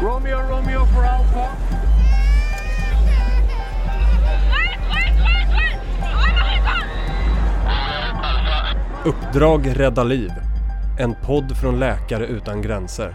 Romeo, Romeo for Alpha. Uppdrag rädda liv. En podd från Läkare utan gränser.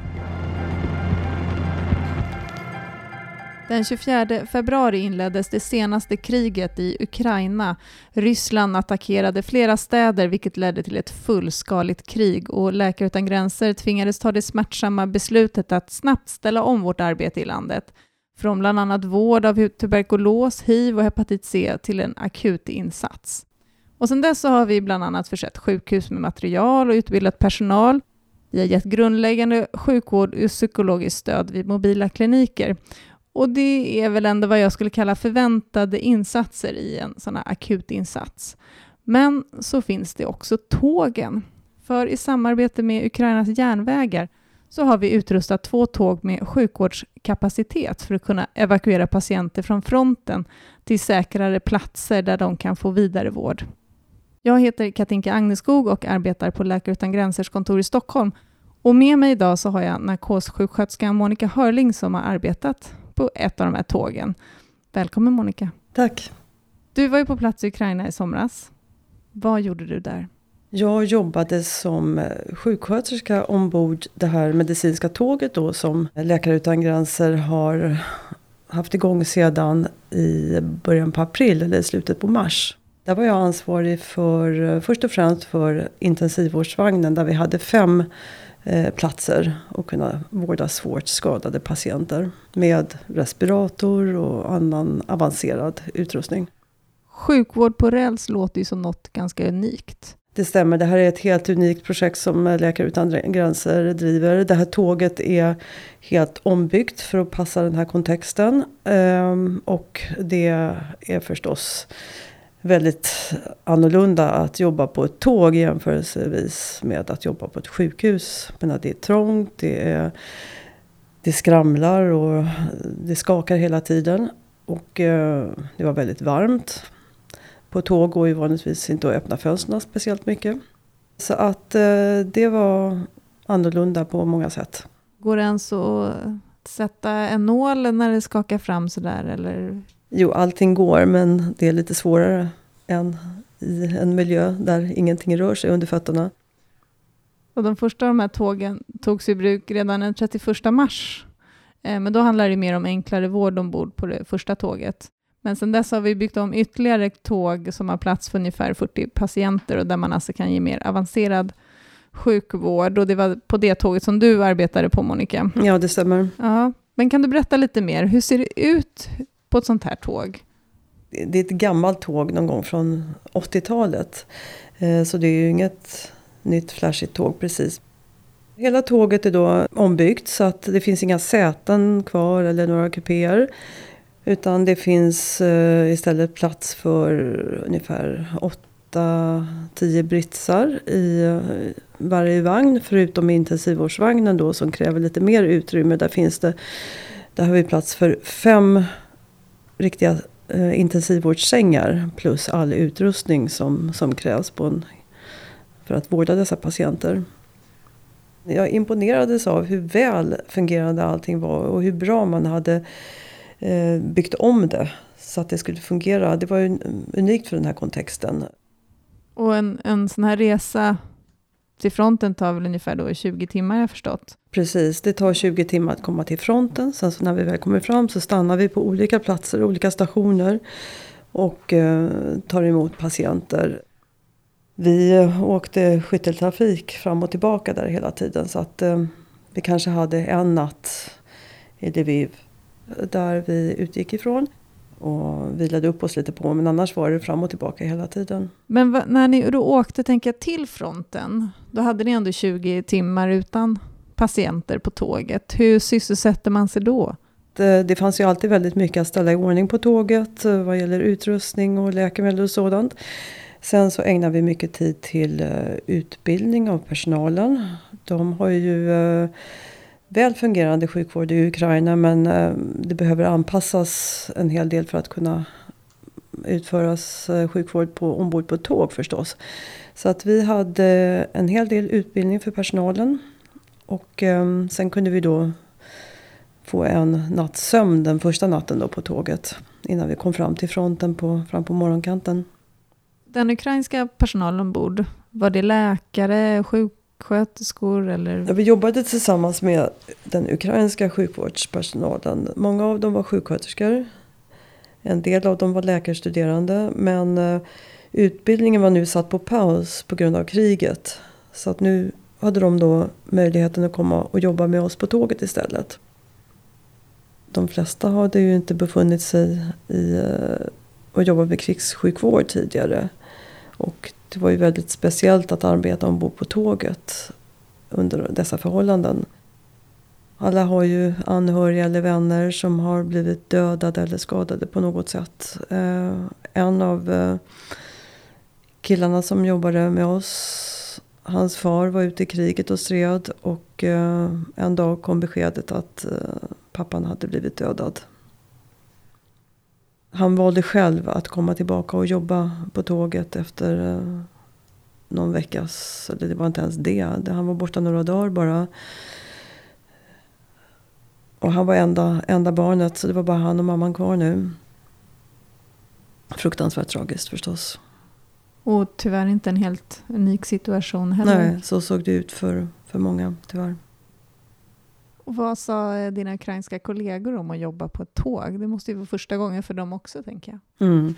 Den 24 februari inleddes det senaste kriget i Ukraina. Ryssland attackerade flera städer vilket ledde till ett fullskaligt krig och Läkare utan gränser tvingades ta det smärtsamma beslutet att snabbt ställa om vårt arbete i landet. Från bland annat vård av tuberkulos, hiv och hepatit C till en akut insats. Och sedan dess så har vi bland annat försett sjukhus med material och utbildat personal. Vi har gett grundläggande sjukvård och psykologiskt stöd vid mobila kliniker. Och det är väl ändå vad jag skulle kalla förväntade insatser i en sån här akutinsats. Men så finns det också tågen. För i samarbete med Ukrainas järnvägar så har vi utrustat två tåg med sjukvårdskapacitet för att kunna evakuera patienter från fronten till säkrare platser där de kan få vidare vård. Jag heter Katinka Agneskog och arbetar på Läkare utan gränsers kontor i Stockholm. Och med mig idag så har jag narkossjuksköterskan Monica Hörling som har arbetat på ett av de här tågen. Välkommen Monica. Tack. Du var ju på plats i Ukraina i somras. Vad gjorde du där? Jag jobbade som sjuksköterska ombord det här medicinska tåget då som Läkare utan gränser har haft igång sedan i början på april eller i slutet på mars. Där var jag ansvarig för först och främst för intensivvårdsvagnen där vi hade fem eh, platser och kunna vårda svårt skadade patienter med respirator och annan avancerad utrustning. Sjukvård på räls låter ju som något ganska unikt. Det stämmer, det här är ett helt unikt projekt som Läkare utan gränser driver. Det här tåget är helt ombyggt för att passa den här kontexten. Ehm, och det är förstås väldigt annorlunda att jobba på ett tåg jämförelsevis med att jobba på ett sjukhus. Men det är trångt, det, är, det skramlar och det skakar hela tiden. Och eh, det var väldigt varmt. På tåg går ju vanligtvis inte att öppna fönstren speciellt mycket. Så att eh, det var annorlunda på många sätt. Går det ens att sätta en nål när det skakar fram sådär eller? Jo, allting går men det är lite svårare än i en miljö där ingenting rör sig under fötterna. Och de första av de här tågen togs i bruk redan den 31 mars. Eh, men då handlar det mer om enklare vård ombord på det första tåget. Men sedan dess har vi byggt om ytterligare tåg som har plats för ungefär 40 patienter och där man alltså kan ge mer avancerad sjukvård. Och det var på det tåget som du arbetade på, Monica. Ja, det stämmer. Ja. Men kan du berätta lite mer? Hur ser det ut på ett sånt här tåg? Det är ett gammalt tåg någon gång från 80-talet. Eh, så det är ju inget nytt flashigt tåg precis. Hela tåget är då ombyggt så att det finns inga säten kvar eller några kupéer. Utan det finns eh, istället plats för ungefär 8-10 britsar i eh, varje vagn. Förutom intensivvårdsvagnen då som kräver lite mer utrymme. Där finns det, där har vi plats för fem riktiga eh, intensivvårdssängar. Plus all utrustning som, som krävs på en, för att vårda dessa patienter. Jag imponerades av hur väl fungerande allting var och hur bra man hade eh, byggt om det så att det skulle fungera. Det var ju unikt för den här kontexten. Och en, en sån här resa till fronten tar väl ungefär då 20 timmar jag förstått? Precis, det tar 20 timmar att komma till fronten. Sen så när vi väl kommer fram så stannar vi på olika platser, olika stationer och eh, tar emot patienter. Vi eh, åkte skytteltrafik fram och tillbaka där hela tiden så att eh, vi kanske hade en natt i Lviv där vi utgick ifrån och vilade upp oss lite på. Men annars var det fram och tillbaka hela tiden. Men va, när ni då åkte tänker jag, till fronten, då hade ni ändå 20 timmar utan patienter på tåget. Hur sysselsätter man sig då? Det, det fanns ju alltid väldigt mycket att ställa i ordning på tåget eh, vad gäller utrustning och läkemedel och sådant. Sen så ägnar vi mycket tid till eh, utbildning av personalen. De har ju eh, väl fungerande sjukvård i Ukraina men det behöver anpassas en hel del för att kunna utföras sjukvård på, ombord på tåg förstås. Så att vi hade en hel del utbildning för personalen. Och um, sen kunde vi då få en natts sömn den första natten då på tåget. Innan vi kom fram till fronten på, fram på morgonkanten. Den ukrainska personalen ombord, var det läkare, sjuksköterskor eller? Ja, vi jobbade tillsammans med den ukrainska sjukvårdspersonalen. Många av dem var sjuksköterskor. En del av dem var läkarstuderande. Men eh, utbildningen var nu satt på paus på grund av kriget. Så att nu hade de då möjligheten att komma och jobba med oss på tåget istället. De flesta hade ju inte befunnit sig i eh, och jobbat med krigssjukvård tidigare. Och det var ju väldigt speciellt att arbeta ombord på tåget under dessa förhållanden. Alla har ju anhöriga eller vänner som har blivit dödade eller skadade på något sätt. Eh, en av eh, killarna som jobbade med oss, hans far var ute i kriget och stred och eh, en dag kom beskedet att eh, pappan hade blivit dödad. Han valde själv att komma tillbaka och jobba på tåget efter eh, någon veckas, eller det var inte ens det. Han var borta några dagar bara. Och han var enda, enda barnet så det var bara han och mamman kvar nu. Fruktansvärt tragiskt förstås. Och tyvärr inte en helt unik situation heller. Nej, så såg det ut för, för många tyvärr. Och vad sa dina ukrainska kollegor om att jobba på ett tåg? Det måste ju vara första gången för dem också tänker jag. Mm.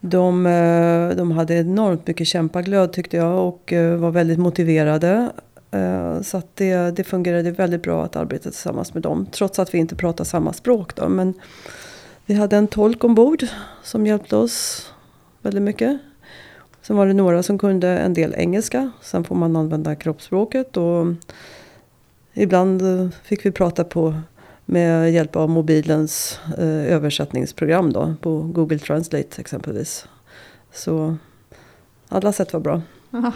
De, eh, de hade enormt mycket kämpaglöd tyckte jag och eh, var väldigt motiverade. Eh, så att det, det fungerade väldigt bra att arbeta tillsammans med dem. Trots att vi inte pratar samma språk. Då. Men vi hade en tolk ombord som hjälpte oss väldigt mycket. Sen var det några som kunde en del engelska. Sen får man använda kroppsspråket. Och ibland eh, fick vi prata på med hjälp av mobilens eh, översättningsprogram då, på Google Translate exempelvis. Så alla sätt var bra. Aha.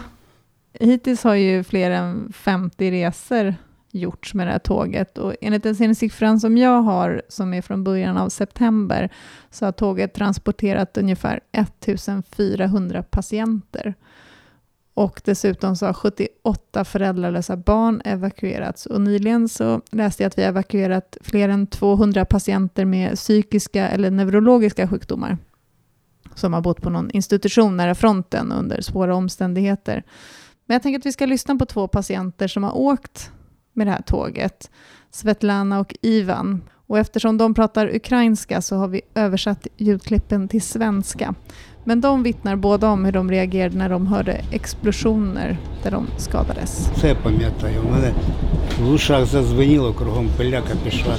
Hittills har ju fler än 50 resor gjorts med det här tåget och enligt den senaste siffran som jag har, som är från början av september, så har tåget transporterat ungefär 1400 patienter. Och dessutom så har 78 föräldralösa barn evakuerats. Och nyligen så läste jag att vi har evakuerat fler än 200 patienter med psykiska eller neurologiska sjukdomar som har bott på någon institution nära fronten under svåra omständigheter. Men jag tänker att vi ska lyssna på två patienter som har åkt med det här tåget, Svetlana och Ivan. Och eftersom de pratar ukrainska så har vi översatt ljudklippen till svenska. Men de vittnar båda om hur de reagerade när de hörde explosioner där de skadades. Це пам'ятаю. У мене в ушах задзвеніло, кругом пиляка пішла.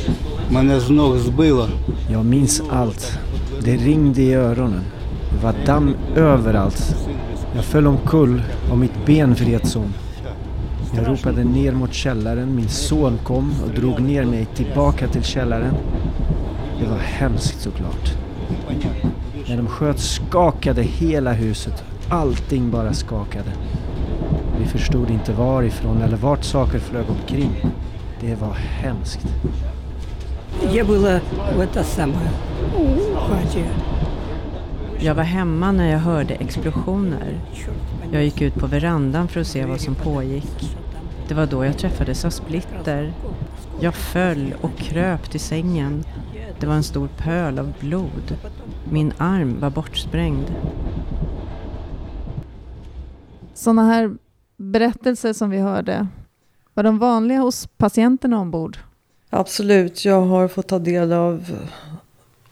Мене з ног збило. Jag minns allt. Det ringde i öronen. Det var damm överallt. Jag föll omkull och mitt ben vreds om. Jag ropade ner mot källaren. Min son kom och drog ner mig tillbaka till källaren. Det var hemskt såklart. När de sköt skakade hela huset. Allting bara skakade. Vi förstod inte varifrån eller vart saker flög omkring. Det var hemskt. Я была в это самое хате. jag var hemma när jag hörde explosioner. Jag gick ut på verandan för att se vad som pågick. Det var då jag träffades av Splitter. Jag föll och kröp till sängen. Det var en stor pöl av blod. Min arm var bortsprängd. Sådana här berättelser som vi hörde, var de vanliga hos patienterna ombord? Absolut, jag har fått ta del av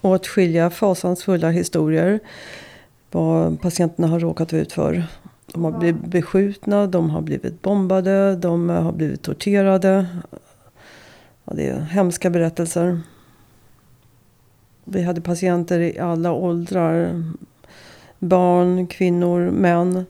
åtskilliga fasansfulla historier. Vad patienterna har råkat ut för. De har blivit beskjutna, de har blivit bombade, de har blivit torterade. Ja, det är hemska berättelser. Vi hade patienter i alla åldrar. Barn, kvinnor, män.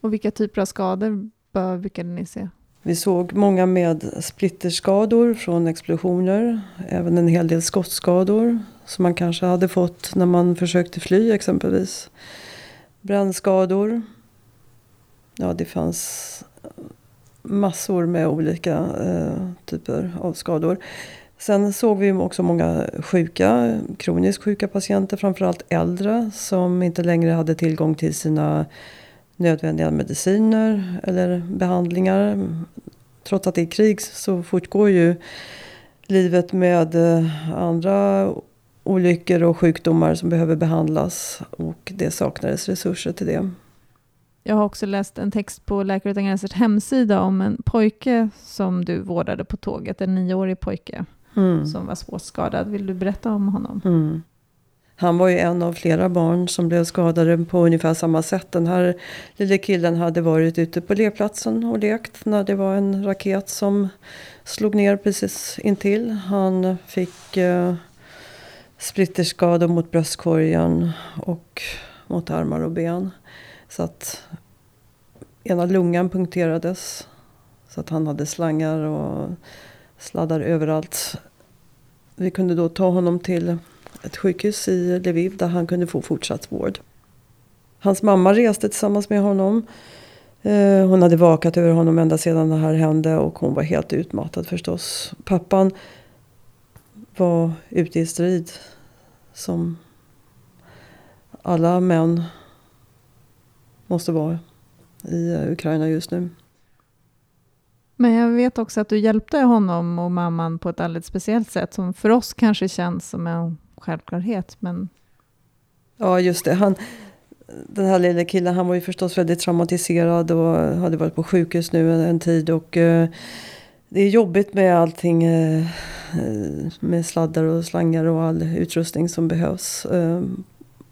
Och vilka typer av skador brukade ni se? Vi såg många med splitterskador från explosioner. Även en hel del skottskador som man kanske hade fått när man försökte fly exempelvis. Brännskador. Ja, det fanns massor med olika eh, typer av skador. Sen såg vi också många sjuka, kroniskt sjuka patienter, framförallt äldre som inte längre hade tillgång till sina nödvändiga mediciner eller behandlingar. Trots att det är krig så fortgår ju livet med eh, andra olyckor och sjukdomar som behöver behandlas. Och det saknades resurser till det. Jag har också läst en text på Läkare Utan Gränsers hemsida om en pojke som du vårdade på tåget, en nioårig pojke Mm. som var svårt skadad. Vill du berätta om honom? Mm. Han var ju en av flera barn som blev skadade på ungefär samma sätt. Den här lille killen hade varit ute på lekplatsen och lekt när det var en raket som slog ner precis intill. Han fick eh, splitterskador mot bröstkorgen och mot armar och ben. Så att ena lungan punkterades. Så att han hade slangar och sladdar överallt. Vi kunde då ta honom till ett sjukhus i Lviv där han kunde få fortsatt vård. Hans mamma reste tillsammans med honom. Eh, hon hade vakat över honom ända sedan det här hände och hon var helt utmattad förstås. Pappan var ute i strid som alla män måste vara i Ukraina just nu. Men jag vet också att du hjälpte honom och mamman på ett alldeles speciellt sätt som för oss kanske känns som en självklarhet. Men Ja, just det. Han, den här lilla killen han var ju förstås väldigt traumatiserad och hade varit på sjukhus nu en, en tid. Och eh, det är jobbigt med allting eh, med sladdar och slangar och all utrustning som behövs. Eh,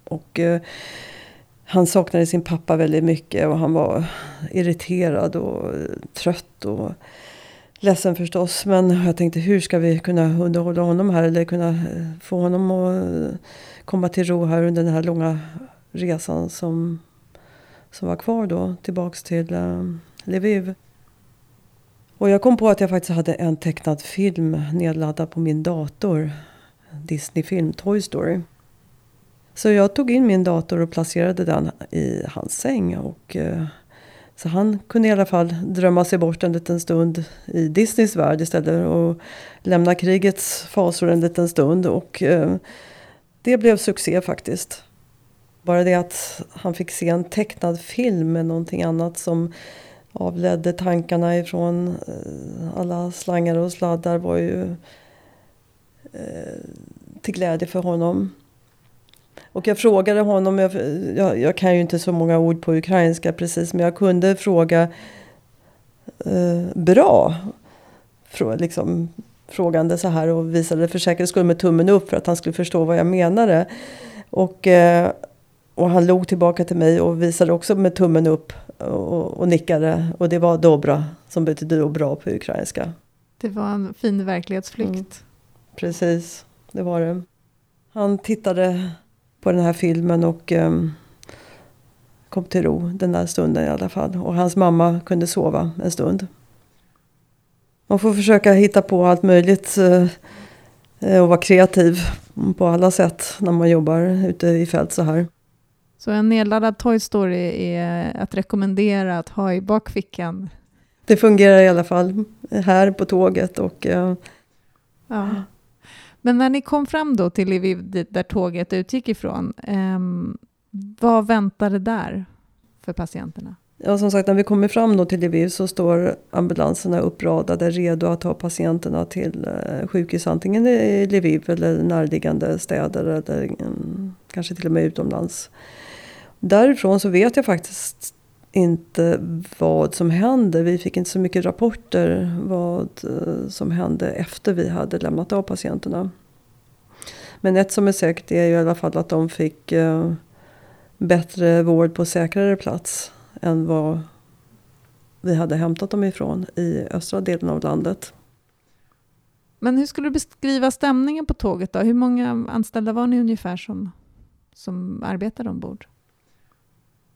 och eh, han saknade sin pappa väldigt mycket och han var irriterad och trött och ledsen förstås. Men jag tänkte hur ska vi kunna underhålla honom här eller kunna eh, få honom att eh, komma till ro här under den här långa resan som, som var kvar då tillbaks till eh, Lviv. Och jag kom på att jag faktiskt hade en tecknad film nedladdad på min dator. Disney-film Toy Story. Så jag tog in min dator och placerade den i hans säng. Och, eh, så han kunde i alla fall drömma sig bort en liten stund i Disneys värld istället och lämna krigets fasor en liten stund. Och eh, det blev succé faktiskt. Bara det att han fick se en tecknad film med någonting annat som avledde tankarna ifrån eh, alla slangar och sladdar var ju eh, till glädje för honom. Och jag frågade honom, jag, jag, jag kan ju inte så många ord på ukrainska precis, men jag kunde fråga eh, bra. Frå, liksom, frågande så här och visade för säkerhets skull med tummen upp för att han skulle förstå vad jag menade. Och, eh, och han log tillbaka till mig och visade också med tummen upp och, och nickade. Och det var dobra som betyder då bra på ukrainska. det var en fin verklighetsflykt. Mm. Precis, det var det. Han tittade på den här filmen och um, kom till ro den där stunden i alla fall. Och hans mamma kunde sova en stund. Man får försöka hitta på allt möjligt uh, och vara kreativ på alla sätt när man jobbar ute i fält så här. Så en nedladdad Toy Story är att rekommendera att ha i bakfickan. Det fungerar i alla fall här på tåget och uh, Ja. Men när ni kom fram då till Lviv, där tåget utgick ifrån, eh, vad väntade där för patienterna? Ja, som sagt, när vi kommer fram då till Lviv så står ambulanserna uppradade redo att ta patienterna till eh, sjukhus antingen i Lviv eller närliggande städer eller mm, kanske till och med utomlands. Därifrån så vet jag faktiskt inte vad som hände. Vi fick inte så mycket rapporter vad eh, som hände efter vi hade lämnat av patienterna. Men ett som är säkert är ju i alla fall att de fick eh, bättre vård på säkrare plats än vad vi hade hämtat dem ifrån i östra delen av landet. Men hur skulle du beskriva stämningen på tåget då? Hur många anställda var ni ungefär som, som arbetade ombord?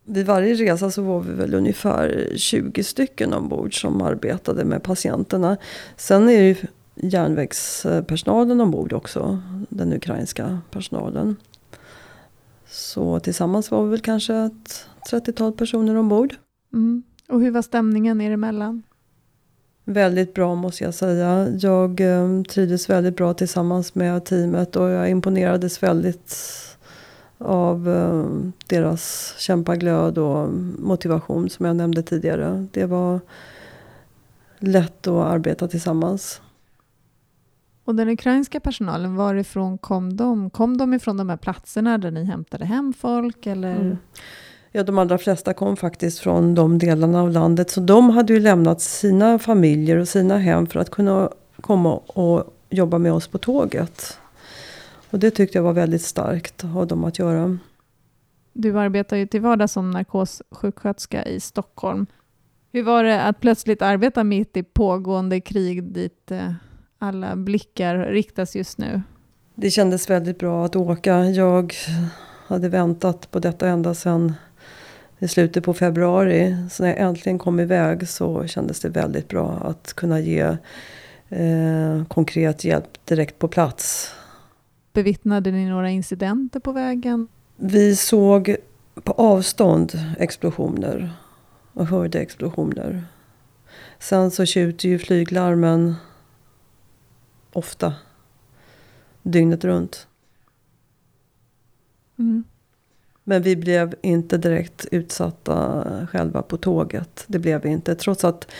Vid varje resa så var vi väl ungefär 20 stycken ombord som arbetade med patienterna. Sen är det ju järnvägspersonalen ombord också, den ukrainska personalen. Så tillsammans var vi väl kanske ett 30-tal personer ombord. Mm. Och hur var stämningen er emellan? Väldigt bra måste jag säga. Jag eh, trivdes väldigt bra tillsammans med teamet och jag imponerades väldigt av eh, deras kämpaglöd och motivation som jag nämnde tidigare. Det var lätt att arbeta tillsammans. Och den ukrainska personalen, varifrån kom de? Kom de ifrån de här platserna där ni hämtade hem folk? Eller? Mm. Ja, de allra flesta kom faktiskt från de delarna av landet. Så de hade ju lämnat sina familjer och sina hem för att kunna komma och jobba med oss på tåget. Och det tyckte jag var väldigt starkt av dem att göra. Du arbetar ju till vardags som narkossjuksköterska i Stockholm. Hur var det att plötsligt arbeta mitt i pågående krig dit eh, alla blickar riktas just nu? Det kändes väldigt bra att åka. Jag hade väntat på detta ända sedan i slutet på februari. Så när jag äntligen kom iväg så kändes det väldigt bra att kunna ge eh, konkret hjälp direkt på plats. Bevittnade ni några incidenter på vägen? Vi såg på avstånd explosioner och hörde explosioner. Sen så tjuter ju flyglarmen ofta dygnet runt. Mm. Men vi blev inte direkt utsatta själva på tåget. Det blev vi inte. Trots att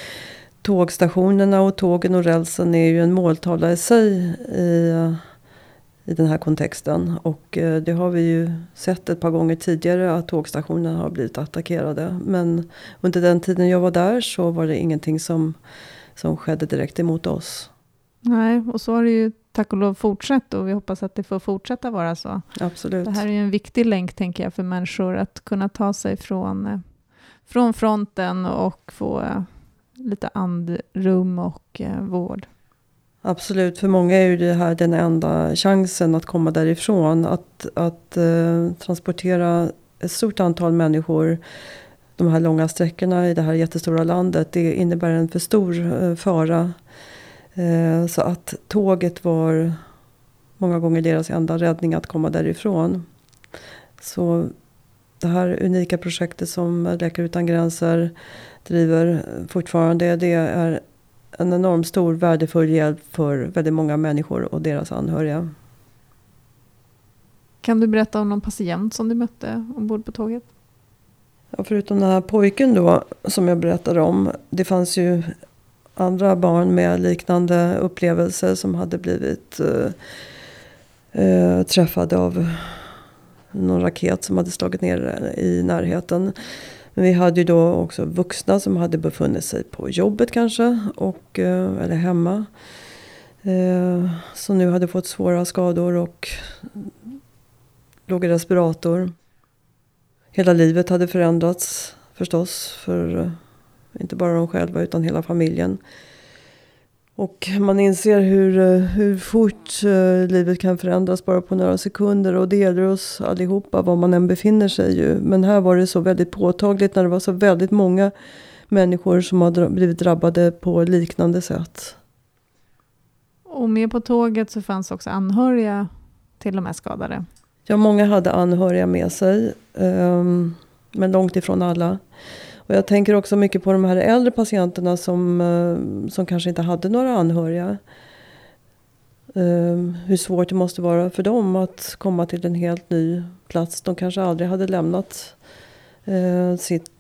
tågstationerna och tågen och rälsen är ju en måltavla i sig i, i den här kontexten. Och eh, det har vi ju sett ett par gånger tidigare att tågstationerna har blivit attackerade. Men under den tiden jag var där så var det ingenting som, som skedde direkt emot oss. Nej, och så har det ju tack och lov fortsatt och vi hoppas att det får fortsätta vara så. Absolut. Det här är ju en viktig länk, tänker jag, för människor att kunna ta sig från, eh, från fronten och få eh, lite andrum och vård. Absolut, för många är ju det här den enda chansen att komma därifrån. Att, att eh, transportera ett stort antal människor de här långa sträckorna i det här jättestora landet. Det innebär en för stor eh, fara. Eh, så att tåget var många gånger deras enda räddning att komma därifrån. Så det här unika projektet som Läkare Utan Gränser driver fortfarande. Det är en enormt stor värdefull hjälp för väldigt många människor och deras anhöriga. Kan du berätta om någon patient som du mötte ombord på tåget? Ja, förutom den här pojken då som jag berättade om. Det fanns ju andra barn med liknande upplevelser som hade blivit eh, eh, träffade av någon raket som hade slagit ner i närheten. Men vi hade ju då också vuxna som hade befunnit sig på jobbet kanske, och, eh, eller hemma. Eh, som nu hade fått svåra skador och låg i respirator. Hela livet hade förändrats förstås för eh, inte bara de själva utan hela familjen. Och man inser hur, hur fort livet kan förändras bara på några sekunder. Och det gäller oss allihopa var man än befinner sig ju. Men här var det så väldigt påtagligt när det var så väldigt många människor som har blivit drabbade på liknande sätt. Och med på tåget så fanns också anhöriga till de här skadade. Ja, många hade anhöriga med sig. Um, men långt ifrån alla. Och jag tänker också mycket på de här äldre patienterna som, eh, som kanske inte hade några anhöriga. Um, hur svårt det måste vara för dem att komma till en helt ny plats. De kanske aldrig hade lämnat uh, sitt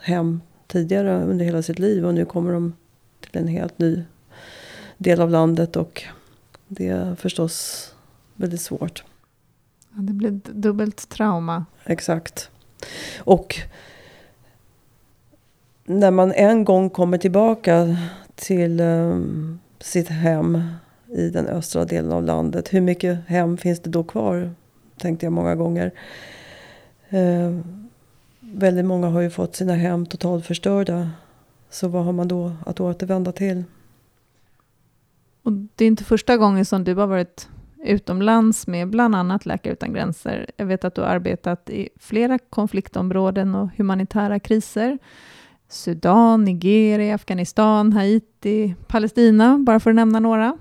hem tidigare under hela sitt liv. Och nu kommer de till en helt ny del av landet. Och det är förstås väldigt svårt. Ja, det blir dubbelt trauma. Exakt. Och när man en gång kommer tillbaka till um, sitt hem i den östra delen av landet. Hur mycket hem finns det då kvar? Tänkte jag många gånger. Uh, väldigt många har ju fått sina hem totalt förstörda. Så vad har man då att återvända till? Och det är inte första gången som du har varit utomlands med bland annat Läkare Utan Gränser. Jag vet att du har arbetat i flera konfliktområden och humanitära kriser. Sudan, Nigeria, Afghanistan, Haiti, Palestina, bara för att nämna några.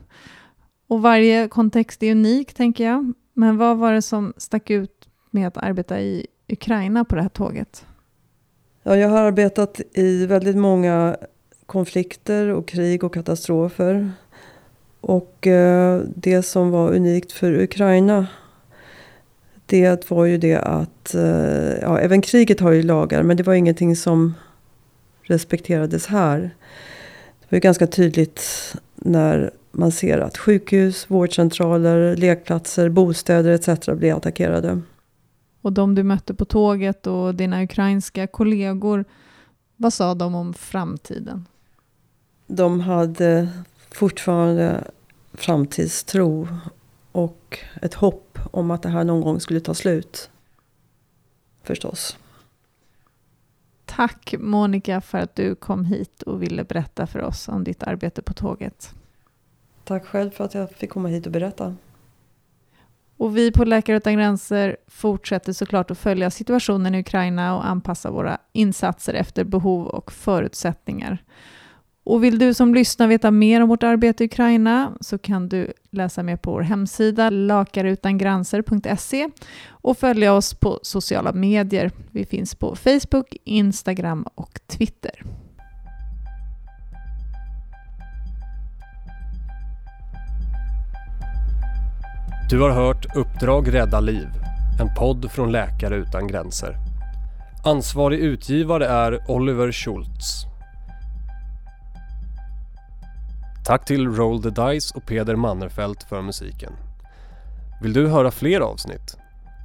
Och varje kontext är unik, tänker jag. Men vad var det som stack ut med att arbeta i Ukraina på det här tåget? Ja, jag har arbetat i väldigt många konflikter och krig och katastrofer. Och eh, det som var unikt för Ukraina det var ju det att, eh, ja även kriget har ju lagar men det var ingenting som respekterades här. Det Det är ganska tydligt när man ser att sjukhus, vårdcentraler, lekplatser, bostäder etc. blir attackerade. Och de du mötte på tåget och dina ukrainska kollegor, vad sa de om framtiden? De hade fortfarande framtidstro och ett hopp om att det här någon gång skulle ta slut. Förstås. Tack Monica för att du kom hit och ville berätta för oss om ditt arbete på tåget. Tack själv för att jag fick komma hit och berätta. Och vi på Läkare Utan Gränser fortsätter såklart att följa situationen i Ukraina och anpassa våra insatser efter behov och förutsättningar. Och vill du som lyssnar veta mer om vårt arbete i Ukraina så kan du läsa mer på vår hemsida lakarutangranser.se och följa oss på sociala medier. Vi finns på Facebook, Instagram och Twitter. Du har hört Uppdrag rädda liv, en podd från Läkare utan gränser. Ansvarig utgivare är Oliver Schultz. Tack till Roll the Dice och Peder Mannerfelt för musiken. Vill du höra fler avsnitt?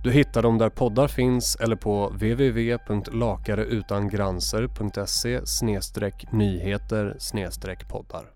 Du hittar dem där poddar finns eller på www.lakareutangranser.se nyheter poddar.